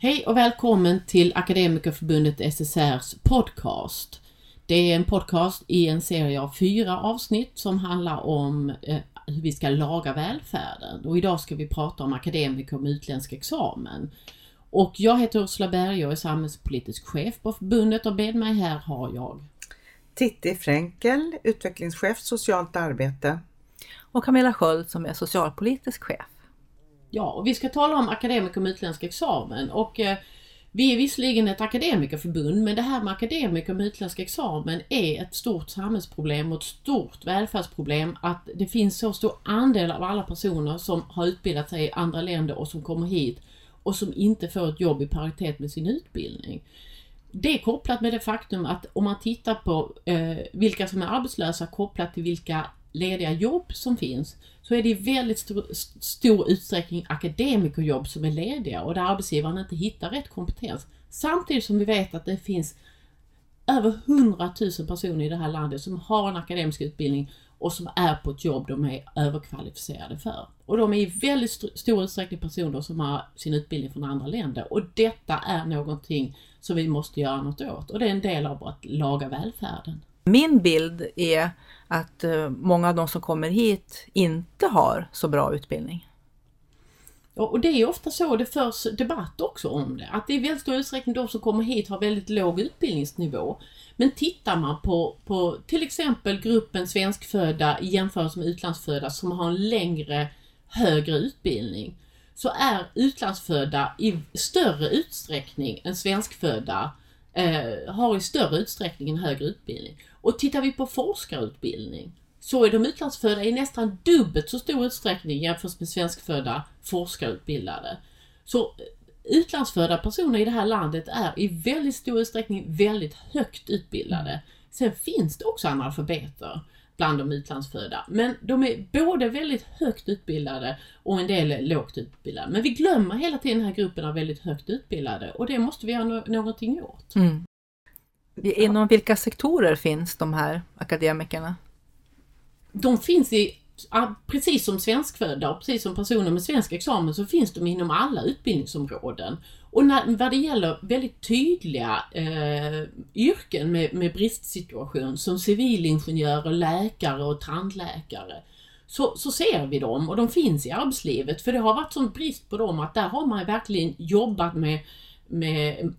Hej och välkommen till Akademikerförbundet SSRs podcast. Det är en podcast i en serie av fyra avsnitt som handlar om eh, hur vi ska laga välfärden. Och idag ska vi prata om akademiker med utländsk examen. Och jag heter Ursula Berge och är samhällspolitisk chef på förbundet och med mig här har jag Titti Fränkel, utvecklingschef socialt arbete. Och Camilla Sköld som är socialpolitisk chef. Ja, och vi ska tala om akademiker med utländsk examen och eh, vi är visserligen ett akademikerförbund men det här med akademiker med utländsk examen är ett stort samhällsproblem och ett stort välfärdsproblem att det finns så stor andel av alla personer som har utbildat sig i andra länder och som kommer hit och som inte får ett jobb i paritet med sin utbildning. Det är kopplat med det faktum att om man tittar på eh, vilka som är arbetslösa kopplat till vilka lediga jobb som finns så är det i väldigt stor, stor utsträckning akademikerjobb som är lediga och där arbetsgivaren inte hittar rätt kompetens. Samtidigt som vi vet att det finns över 100 000 personer i det här landet som har en akademisk utbildning och som är på ett jobb de är överkvalificerade för. Och de är i väldigt st stor utsträckning personer som har sin utbildning från andra länder och detta är någonting som vi måste göra något åt och det är en del av att laga välfärden. Min bild är att eh, många av de som kommer hit inte har så bra utbildning. Och det är ofta så det förs debatt också om det. Att det i väldigt stor utsträckning de som kommer hit har väldigt låg utbildningsnivå. Men tittar man på, på till exempel gruppen svenskfödda i jämförelse med utlandsfödda som har en längre högre utbildning så är utlandsfödda i större utsträckning än svenskfödda eh, har i större utsträckning en högre utbildning. Och tittar vi på forskarutbildning så är de utlandsfödda i nästan dubbelt så stor utsträckning jämfört med svenskfödda forskarutbildade. Så eh, utlandsfödda personer i det här landet är i väldigt stor utsträckning väldigt högt utbildade. Sen finns det också analfabeter bland de utlandsfödda. Men de är både väldigt högt utbildade och en del lågt utbildade. Men vi glömmer hela tiden den här gruppen av väldigt högt utbildade och det måste vi göra no någonting åt. Mm. Inom vilka sektorer finns de här akademikerna? De finns i, precis som svenskfödda och precis som personer med svensk examen så finns de inom alla utbildningsområden. Och när, när det gäller väldigt tydliga eh, yrken med, med bristsituation som civilingenjörer, läkare och tandläkare så, så ser vi dem och de finns i arbetslivet för det har varit sån brist på dem att där har man verkligen jobbat med, med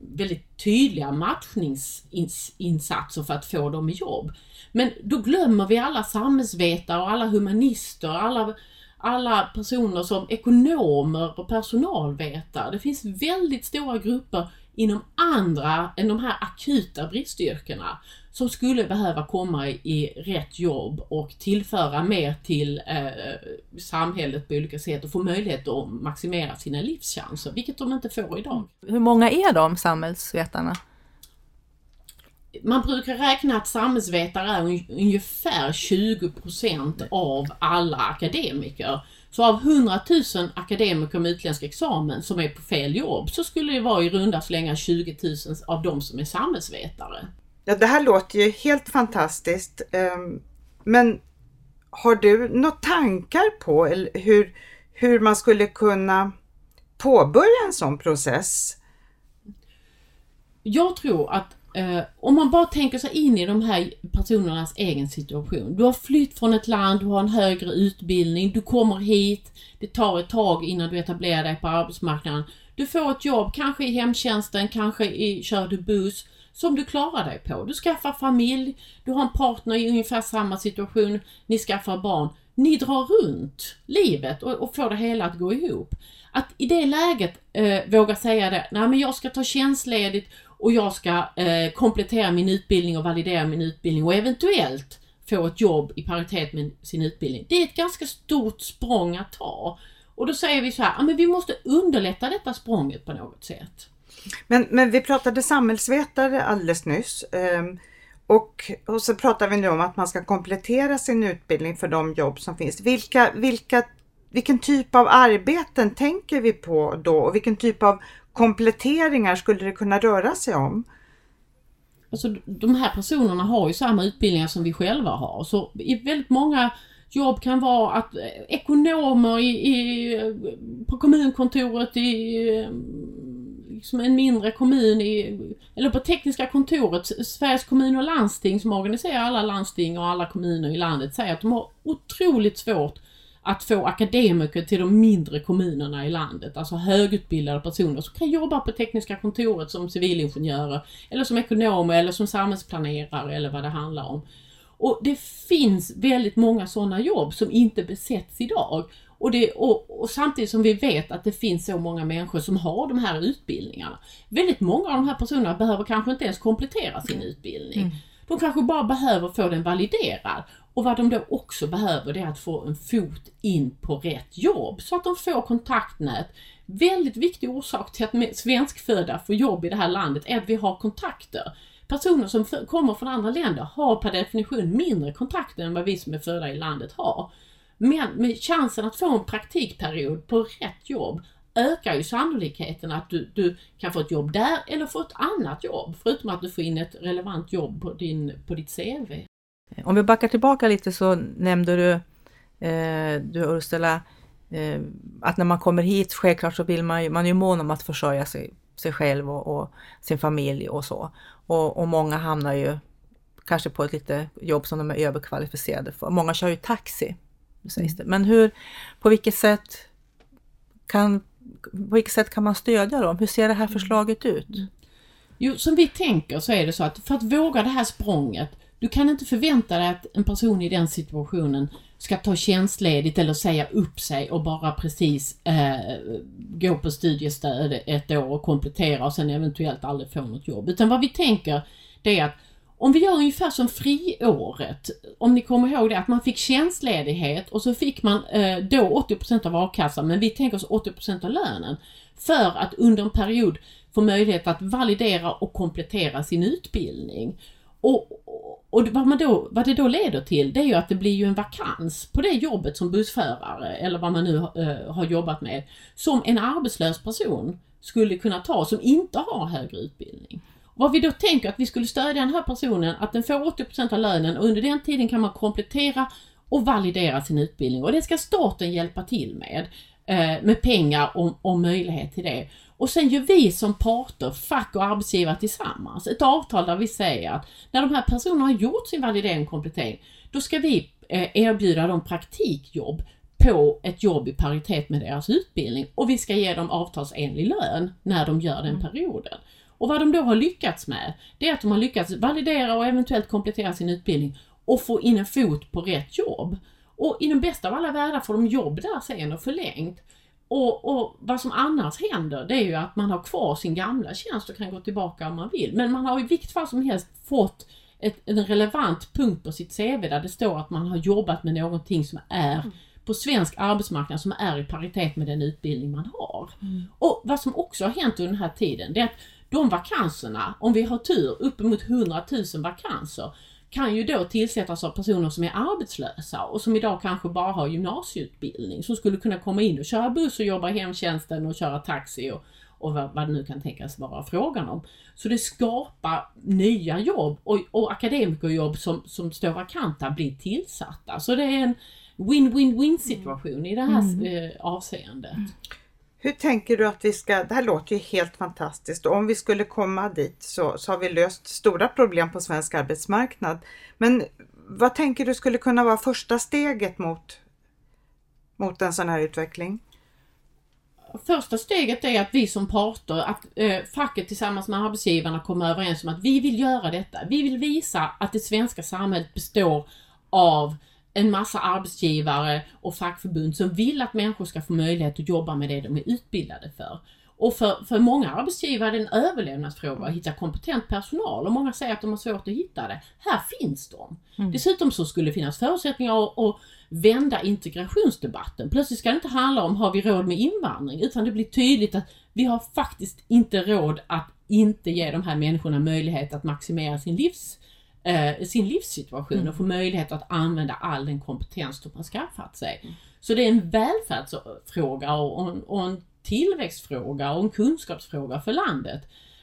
väldigt tydliga matchningsinsatser för att få dem i jobb. Men då glömmer vi alla samhällsvetare och alla humanister, alla alla personer som ekonomer och personalvetare. Det finns väldigt stora grupper inom andra än de här akuta bristyrkena som skulle behöva komma i rätt jobb och tillföra mer till eh, samhället på olika sätt och få möjlighet att maximera sina livschanser, vilket de inte får idag. Hur många är de samhällsvetarna? Man brukar räkna att samhällsvetare är ungefär 20% av alla akademiker. Så av 100 000 akademiker med utländsk examen som är på fel jobb så skulle det vara i runda slängar 20 000 av dem som är samhällsvetare. Ja, det här låter ju helt fantastiskt. Ehm, men har du några tankar på hur, hur man skulle kunna påbörja en sån process? Jag tror att Uh, om man bara tänker sig in i de här personernas egen situation. Du har flytt från ett land, du har en högre utbildning, du kommer hit, det tar ett tag innan du etablerar dig på arbetsmarknaden. Du får ett jobb, kanske i hemtjänsten, kanske i, kör du buss, som du klarar dig på. Du skaffar familj, du har en partner i ungefär samma situation, ni skaffar barn. Ni drar runt livet och, och får det hela att gå ihop. Att i det läget eh, våga säga det, nej men jag ska ta tjänstledigt och jag ska eh, komplettera min utbildning och validera min utbildning och eventuellt få ett jobb i paritet med sin utbildning. Det är ett ganska stort språng att ta. Och då säger vi så här, men vi måste underlätta detta språnget på något sätt. Men, men vi pratade samhällsvetare alldeles nyss. Um, och, och så pratar vi nu om att man ska komplettera sin utbildning för de jobb som finns. Vilka, vilka, vilken typ av arbeten tänker vi på då och vilken typ av kompletteringar skulle det kunna röra sig om? Alltså de här personerna har ju samma utbildningar som vi själva har så i väldigt många jobb kan vara att eh, ekonomer i, i, på kommunkontoret i eh, liksom en mindre kommun i, eller på tekniska kontoret, Sveriges kommun och landsting som organiserar alla landsting och alla kommuner i landet säger att de har otroligt svårt att få akademiker till de mindre kommunerna i landet, alltså högutbildade personer som kan jobba på tekniska kontoret som civilingenjörer eller som ekonomer eller som samhällsplanerare eller vad det handlar om. Och det finns väldigt många sådana jobb som inte besätts idag. Och, det, och, och, samtidigt som vi vet att det finns så många människor som har de här utbildningarna. Väldigt många av de här personerna behöver kanske inte ens komplettera sin utbildning. Mm. De kanske bara behöver få den validerad. Och vad de då också behöver det är att få en fot in på rätt jobb så att de får kontaktnät. Väldigt viktig orsak till att svenskfödda får jobb i det här landet är att vi har kontakter. Personer som kommer från andra länder har per definition mindre kontakter än vad vi som är födda i landet har. Men med chansen att få en praktikperiod på rätt jobb ökar ju sannolikheten att du, du kan få ett jobb där eller få ett annat jobb. Förutom att du får in ett relevant jobb på, din, på ditt CV. Om vi backar tillbaka lite så nämnde du, eh, du Ursula, eh, att när man kommer hit, självklart så vill man ju, man är ju mån om att försörja sig, sig själv och, och sin familj och så. Och, och, många hamnar ju kanske på ett lite jobb som de är överkvalificerade för. Många kör ju taxi, sägs det. Men hur, på vilket sätt kan, på vilket sätt kan man stödja dem? Hur ser det här förslaget ut? Jo, som vi tänker så är det så att för att våga det här språnget du kan inte förvänta dig att en person i den situationen ska ta tjänstledigt eller säga upp sig och bara precis eh, gå på studiestöd ett år och komplettera och sen eventuellt aldrig få något jobb. Utan vad vi tänker det är att om vi gör ungefär som friåret, om ni kommer ihåg det, att man fick tjänstledighet och så fick man eh, då 80% av a-kassan, men vi tänker oss 80% av lönen. För att under en period få möjlighet att validera och komplettera sin utbildning. Och, och vad, man då, vad det då leder till det är ju att det blir ju en vakans på det jobbet som bussförare eller vad man nu uh, har jobbat med som en arbetslös person skulle kunna ta som inte har högre utbildning. Vad vi då tänker att vi skulle stödja den här personen, att den får 80% av lönen och under den tiden kan man komplettera och validera sin utbildning och det ska staten hjälpa till med. Eh, med pengar och, och möjlighet till det. Och sen gör vi som parter, fack och arbetsgivare tillsammans, ett avtal där vi säger att när de här personerna har gjort sin validering och komplettering, då ska vi eh, erbjuda dem praktikjobb på ett jobb i paritet med deras utbildning och vi ska ge dem avtalsenlig lön när de gör den mm. perioden. Och vad de då har lyckats med, det är att de har lyckats validera och eventuellt komplettera sin utbildning och få in en fot på rätt jobb. Och i den bästa av alla världar får de jobb där sen och förlängt. Och, och, vad som annars händer det är ju att man har kvar sin gamla tjänst och kan gå tillbaka om man vill. Men man har i vilket fall som helst fått ett, en relevant punkt på sitt CV där det står att man har jobbat med någonting som är mm. på svensk arbetsmarknad som är i paritet med den utbildning man har. Mm. Och vad som också har hänt under den här tiden det är att de vakanserna, om vi har tur, uppemot 100 000 vakanser, kan ju då tillsättas av personer som är arbetslösa och som idag kanske bara har gymnasieutbildning som skulle kunna komma in och köra buss och jobba i hemtjänsten och köra taxi och, och vad, vad det nu kan tänkas vara frågan om. Så det skapar nya jobb och, och akademikerjobb som, som står vakanta blir tillsatta. Så det är en win-win-win situation i det här mm. eh, avseendet. Hur tänker du att vi ska, det här låter ju helt fantastiskt och om vi skulle komma dit så, så har vi löst stora problem på svensk arbetsmarknad. Men vad tänker du skulle kunna vara första steget mot, mot en sån här utveckling? Första steget är att vi som parter, att eh, facket tillsammans med arbetsgivarna kommer överens om att vi vill göra detta. Vi vill visa att det svenska samhället består av en massa arbetsgivare och fackförbund som vill att människor ska få möjlighet att jobba med det de är utbildade för. Och för, för många arbetsgivare är det en överlevnadsfråga att hitta kompetent personal och många säger att de har svårt att hitta det. Här finns de! Mm. Dessutom så skulle det finnas förutsättningar att, att vända integrationsdebatten. Plötsligt ska det inte handla om har vi råd med invandring utan det blir tydligt att vi har faktiskt inte råd att inte ge de här människorna möjlighet att maximera sin livs eh, sin livssituation mm. och få möjlighet att använda all den kompetens de har skaffat sig. Mm. Så det är en välfärdsfråga och, en, och en tillväxtfråga och en kunskapsfråga för landet.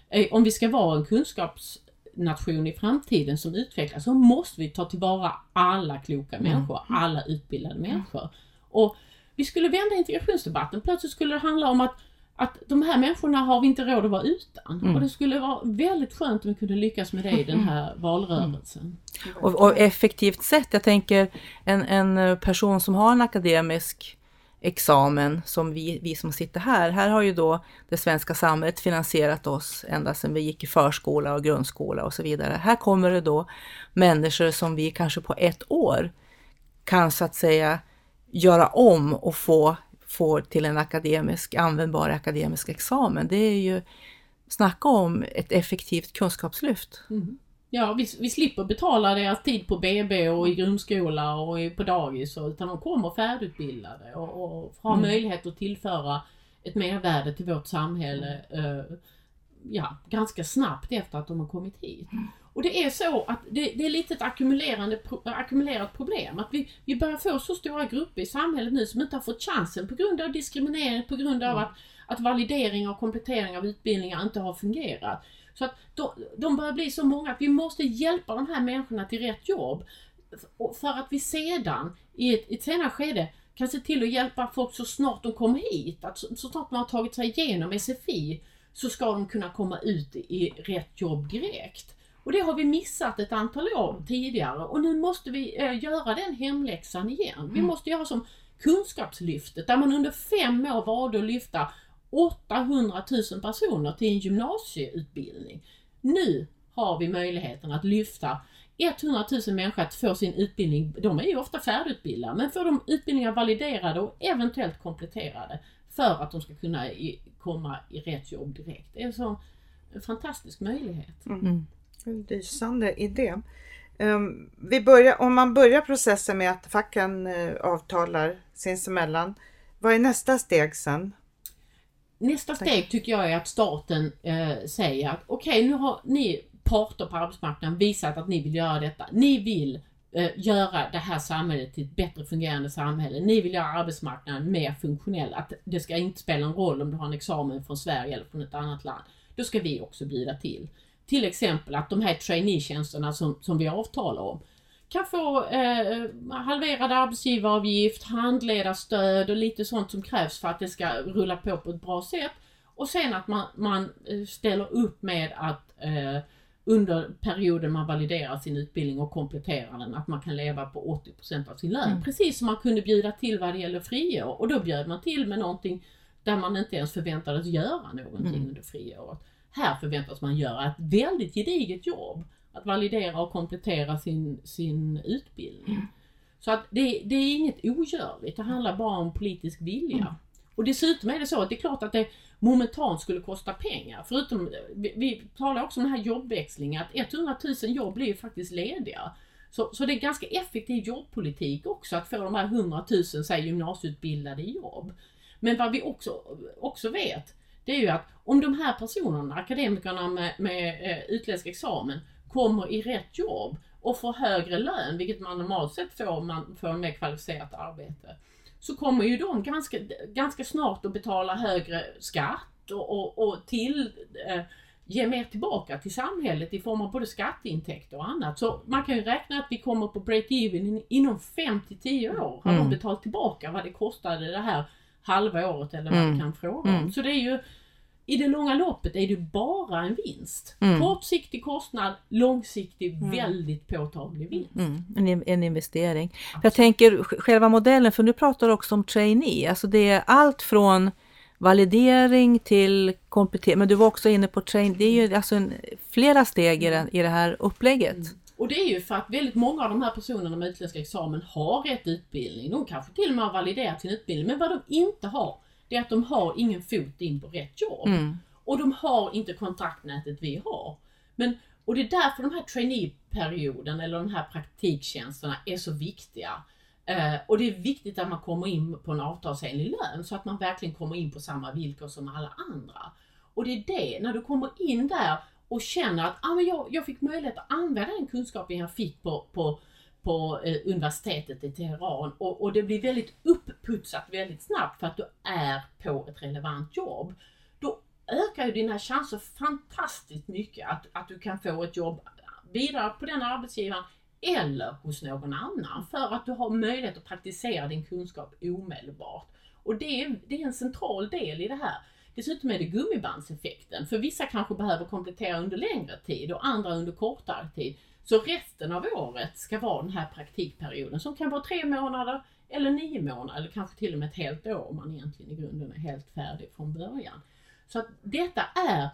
Eh, om vi ska vara en kunskapsnation i framtiden som utvecklas så måste vi ta tillvara alla kloka mm. människor, alla utbildade människor. Och vi skulle vända integrationsdebatten. Plötsligt skulle det handla om att att de här människorna har vi inte råd att vara utan. Mm. Och det skulle vara väldigt skönt om vi kunde lyckas med det i den här valrörelsen. Och, och effektivt sätt, jag tänker en, en person som har en akademisk examen som vi, vi som sitter här. Här har ju då det svenska samhället finansierat oss ända sedan vi gick i förskola och grundskola och så vidare. Här kommer det då människor som vi kanske på ett år kan så att säga göra om och få, få till en akademisk, användbar akademisk examen. Det är ju, snacka om ett effektivt kunskapslyft. Mm. Ja, vi, vi slipper betala deras tid på BB och i grundskola och på dagis utan de kommer färdigutbildade och, och har Mm. möjlighet att tillföra ett mervärde till vårt samhälle eh, ja, ganska snabbt efter att de har kommit hit. Och det är så att det, det är lite ett ackumulerande, ackumulerat problem. Att vi, vi börjar få så stora grupper i samhället nu som inte har fått chansen på grund av diskriminering, på grund av att, att validering och komplettering av utbildningar inte har fungerat. Så att de, de börjar bli så många att vi måste hjälpa de här människorna till rätt jobb. För att vi sedan i ett, i ett senare skede kan se till att hjälpa folk så snart de kommer hit. Att så, så snart man har tagit sig igenom SFI så ska de kunna komma ut i rätt jobb direkt. Och det har vi missat ett antal år tidigare och nu måste vi eh, göra den hemläxan igen. Vi måste göra som Kunskapslyftet där man under fem år valde att lyfta 800 000 personer till en gymnasieutbildning. Nu har vi möjligheten att lyfta 100 000 människor att få sin utbildning, de är ju ofta färdigutbildade, men få de utbildningar validerade och eventuellt kompletterade för att de ska kunna i, komma i rätt jobb direkt. Det är en sån en fantastisk möjlighet. Mm. Lysande idé. Ehm, vi börjar, om man börjar processen med att facken eh, avtalar sinsemellan, vad är nästa steg sen? Nästa steg tycker jag är att staten eh, säger att okej, nu har ni parter på arbetsmarknaden visat att ni vill göra detta. Ni vill eh, göra det här samhället till ett bättre fungerande samhälle. Ni vill göra arbetsmarknaden mer funktionell. Att det ska inte spela en roll om du har en examen från Sverige eller från ett annat land. Då ska vi också bjuda till. Till exempel att de här traineetjänsterna som, som vi avtalar om kan få eh, halverad arbetsgivaravgift, handledarstöd och lite sånt som krävs för att det ska rulla på på ett bra sätt. Och sen att man, man eh, ställer upp med att eh, under perioden man validerar sin utbildning och kompletterar den, att man kan leva på 80% av sin lön. Mm. Precis som man kunde bjuda till vad det gäller friår. Och då bjöd man till med någonting där man inte ens förväntades göra någonting Mm. under friåret. Här förväntas man göra ett väldigt gediget jobb. Att validera och komplettera sin, sin utbildning. Så att det, det är inget ogörligt, det handlar bara om politisk vilja. Och dessutom är det så att det är klart att det momentant skulle kosta pengar. Förutom, vi, vi talar också om den här jobbväxlingen, att 100 000 jobb blir ju faktiskt lediga. Så, så det är ganska effektiv jobbpolitik också att få de här 100 000, säg gymnasieutbildade i jobb. Men vad vi också, också vet, det är ju att om de här personerna, akademikerna med, med eh, utländsk examen, kommer i rätt jobb och får högre lön, vilket man normalt sett får om man får en mer kvalificerat arbete, så kommer ju de ganska, ganska snart att betala högre skatt och, och, och till, eh, ge mer tillbaka till samhället i form av både skatteintäkter och annat. Så man kan ju räkna att vi kommer på break-even in, inom 5 till 10 år. Har Mm. de betalt tillbaka vad det kostade det här halva året eller vad Mm. det kan fråga om. Mm. Så det är ju i det långa loppet är det bara en vinst. Mm. Kortsiktig kostnad, långsiktig Mm. väldigt påtaglig vinst. Mm, en, en investering. För jag tänker sj- själva modellen, för nu pratar du också om trainee, alltså det är allt från validering till komplettering, men du var också inne på train, det är ju alltså en, flera steg i, den, i det här upplägget. Och det är ju för att väldigt många av de här personerna med utländsk examen har rätt utbildning. De kanske till och med har validerat sin utbildning. Men vad de inte har, det är att de har ingen fot in på rätt jobb. Mm. Och de har inte kontaktnätet vi har. Men, och det är därför de här trainee-perioden eller de här praktiktjänsterna är så viktiga. Eh, och det är viktigt att man kommer in på en avtalsenlig lön så att man verkligen kommer in på samma villkor som alla andra. Och det är det, när du kommer in där och känner att ah, men jag, jag fick möjlighet att använda den kunskapen jag fick på, på, på eh, universitetet i Teheran och, och det blir väldigt upputsat väldigt snabbt för att du är på ett relevant jobb. Då ökar ju dina chanser fantastiskt mycket att, att du kan få ett jobb vidare på den arbetsgivaren eller hos någon annan för att du har möjlighet att praktisera din kunskap omedelbart. Och det är, det är en central del i det här. Dessutom är det gummibandseffekten. För vissa kanske behöver komplettera under längre tid och andra under kortare tid. Så resten av året ska vara den här praktikperioden som kan vara tre månader eller nio månader eller kanske till och med ett helt år om man egentligen i grunden är helt färdig från början. Så att detta är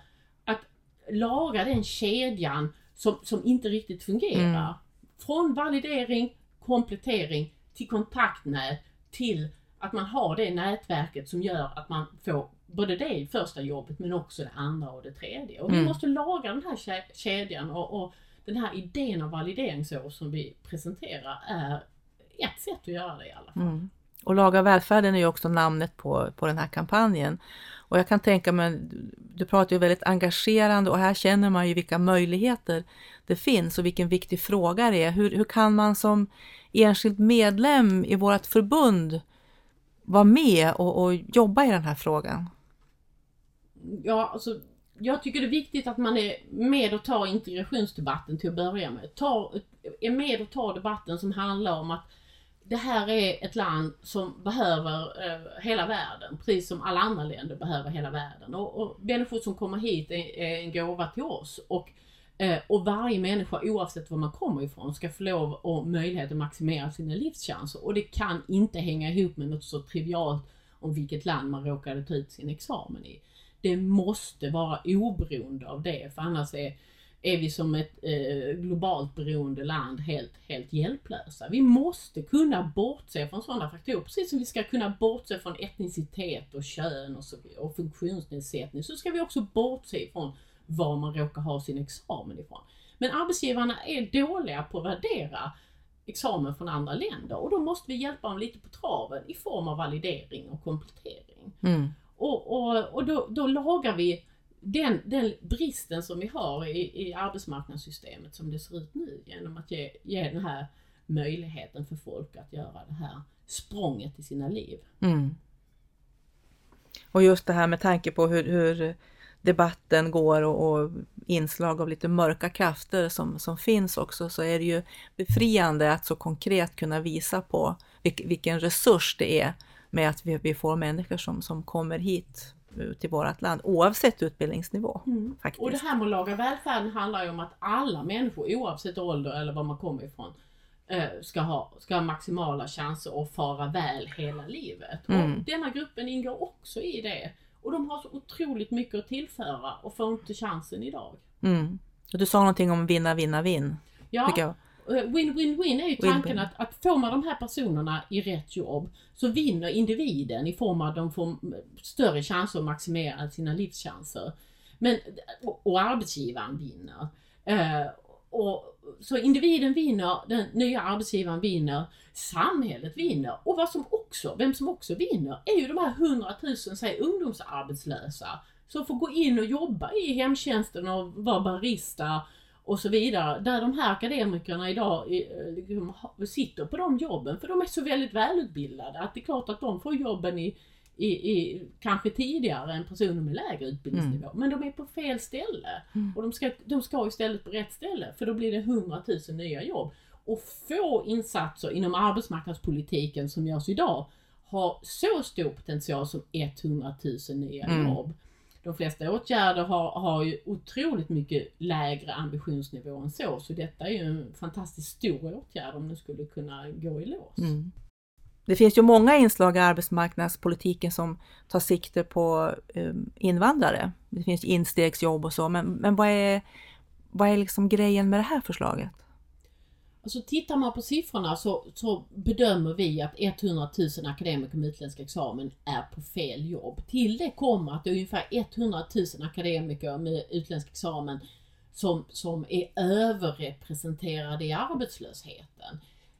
att laga den kedjan som, som inte riktigt fungerar. Mm. Från validering, komplettering till kontaktnät till att man har det nätverket som gör att man får både det första jobbet men också det andra och det tredje. Och vi Mm. måste laga den här kedjan och, och den här idén om valideringsår som vi presenterar är ett sätt att göra det i alla fall. Mm. Och Laga välfärden är ju också namnet på, på den här kampanjen. Och jag kan tänka mig, du pratar ju väldigt engagerande och här känner man ju vilka möjligheter det finns och vilken viktig fråga det är. Hur, hur kan man som enskild medlem i vårt förbund vara med och, och jobba i den här frågan? Ja, alltså, jag tycker det är viktigt att man är med och tar integrationsdebatten till att börja med. Ta, är med och tar debatten som handlar om att det här är ett land som behöver eh, hela världen, precis som alla andra länder behöver hela världen. Och, och människor som kommer hit är, är en gåva till oss. Och, eh, och varje människa, oavsett var man kommer ifrån, ska få lov och möjlighet att maximera sina livschanser. Och det kan inte hänga ihop med något så trivialt om vilket land man råkade ta ut sin examen i. Det måste vara oberoende av det, för annars är, är vi som ett eh, globalt beroende land helt, helt hjälplösa. Vi måste kunna bortse från sådana faktorer, precis som vi ska kunna bortse från etnicitet och kön och, så, och funktionsnedsättning, så ska vi också bortse ifrån var man råkar ha sin examen ifrån. Men arbetsgivarna är dåliga på att värdera examen från andra länder och då måste vi hjälpa dem lite på traven i form av validering och komplettering. Mm. Och, och, och då, då lagar vi den, den bristen som vi har i, i arbetsmarknadssystemet som det ser ut nu genom att ge, ge den här möjligheten för folk att göra det här språnget i sina liv. Mm. Och just det här med tanke på hur, hur debatten går och, och inslag av lite mörka krafter som, som finns också så är det ju befriande att så konkret kunna visa på vilk, vilken resurs det är med att vi, vi får människor som, som kommer hit eh, till vårt land oavsett utbildningsnivå. Faktiskt. Och det här med att laga välfärden handlar ju om att alla människor oavsett ålder eller var man kommer ifrån eh, ska ha, ska ha maximala chanser att fara väl hela livet. Mm. Och denna gruppen ingår också i det. Och de har så otroligt mycket att tillföra och får inte chansen idag. Mm. Du sa någonting om vinna, vinna, vinn. Ja, win-win-win är ju tanken Win-win. att, att får man de här personerna i rätt jobb så vinner individen i form av att de får större chanser att maximera sina livschanser. Men, och, och arbetsgivaren vinner. Eh, och, så individen vinner, den nya arbetsgivaren vinner, samhället vinner och vad som också, vem som också vinner är ju de här hundratusen, säg ungdomsarbetslösa som får gå in och jobba i hemtjänsten och vara barista och så vidare. Där de här akademikerna idag eh, liksom, sitter på de jobben för de är så väldigt välutbildade att det är klart att de får jobben i, i, i kanske tidigare än personer med lägre utbildningsnivå. Men de är på fel ställe. Mm. Och de ska, de ska istället på rätt ställe för då blir det 100 000 nya jobb. Och få insatser inom arbetsmarknadspolitiken som görs idag har så stor potential som 100 000 nya Mm. jobb. De flesta åtgärder har, har ju otroligt mycket lägre ambitionsnivå än så, så detta är ju en fantastiskt stor åtgärd om den skulle kunna gå i lås. Mm. Det finns ju många inslag i arbetsmarknadspolitiken som tar sikte på eh, invandrare. Det finns instegsjobb och så, men, men vad är, vad är liksom grejen med det här förslaget? Alltså tittar man på siffrorna så, så bedömer vi att 100 000 akademiker med utländsk examen är på fel jobb. Till det kommer att det är ungefär 100 000 akademiker med utländsk examen som, som är överrepresenterade i arbetslösheten.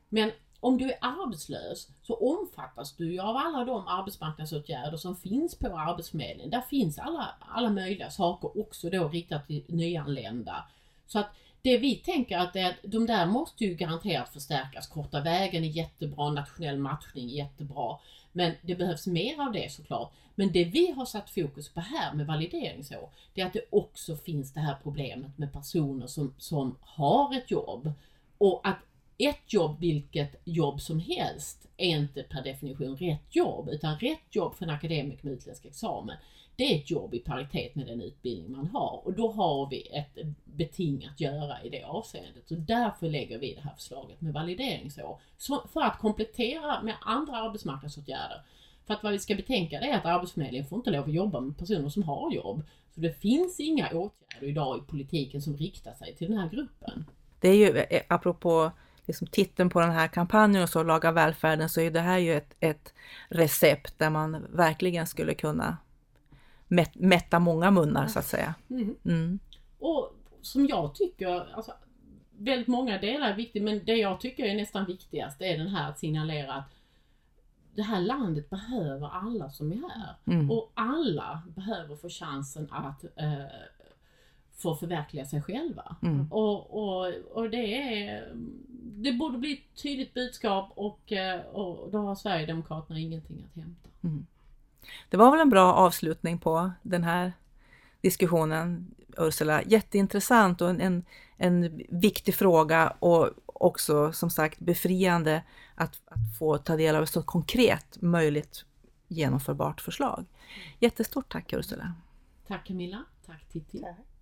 Men om du är arbetslös så omfattas du ju av alla de arbetsmarknadsåtgärder som finns på Arbetsförmedlingen. Där finns alla, alla möjliga saker också då riktat till nyanlända. Så att det vi tänker att det är att de där måste ju garanterat förstärkas. Korta vägen är jättebra, nationell matchning är jättebra. Men det behövs mer av det såklart. Men det vi har satt fokus på här med valideringsår, det är att det också finns det här problemet med personer som, som har ett jobb. Och att ett jobb, vilket jobb som helst, är inte per definition rätt jobb. Utan rätt jobb för en akademiker med utländsk examen, det är ett jobb i paritet med den utbildning man har och då har vi ett beting att göra i det avseendet. Så därför lägger vi det här förslaget med valideringsår. Så för att komplettera med andra arbetsmarknadsåtgärder. För att vad vi ska betänka det är att Arbetsförmedlingen får inte lov att jobba med personer som har jobb. Så det finns inga åtgärder idag i politiken som riktar sig till den här gruppen. Det är ju, eh, apropå liksom titeln på den här kampanjen och så, Laga välfärden, så är det här ju ett, ett recept där man verkligen skulle kunna mätt, mätta många munnar så att säga. Mm. Mm. Och som jag tycker, alltså, väldigt många delar är viktigt men det jag tycker är nästan viktigast är den här att signalera att det här landet behöver alla som är här. Mm. Och alla behöver få chansen att eh, få förverkliga sig själva. Mm. Och, och, och det är det borde bli ett tydligt budskap och, eh, och då har Sverigedemokraterna ingenting att hämta. Det var väl en bra avslutning på den här diskussionen, Ursula. Jätteintressant och en, en, en viktig fråga och också som sagt befriande att, att få ta del av ett så konkret möjligt genomförbart förslag. Jättestort tack Ursula! Tack Camilla, tack Titti. Tack.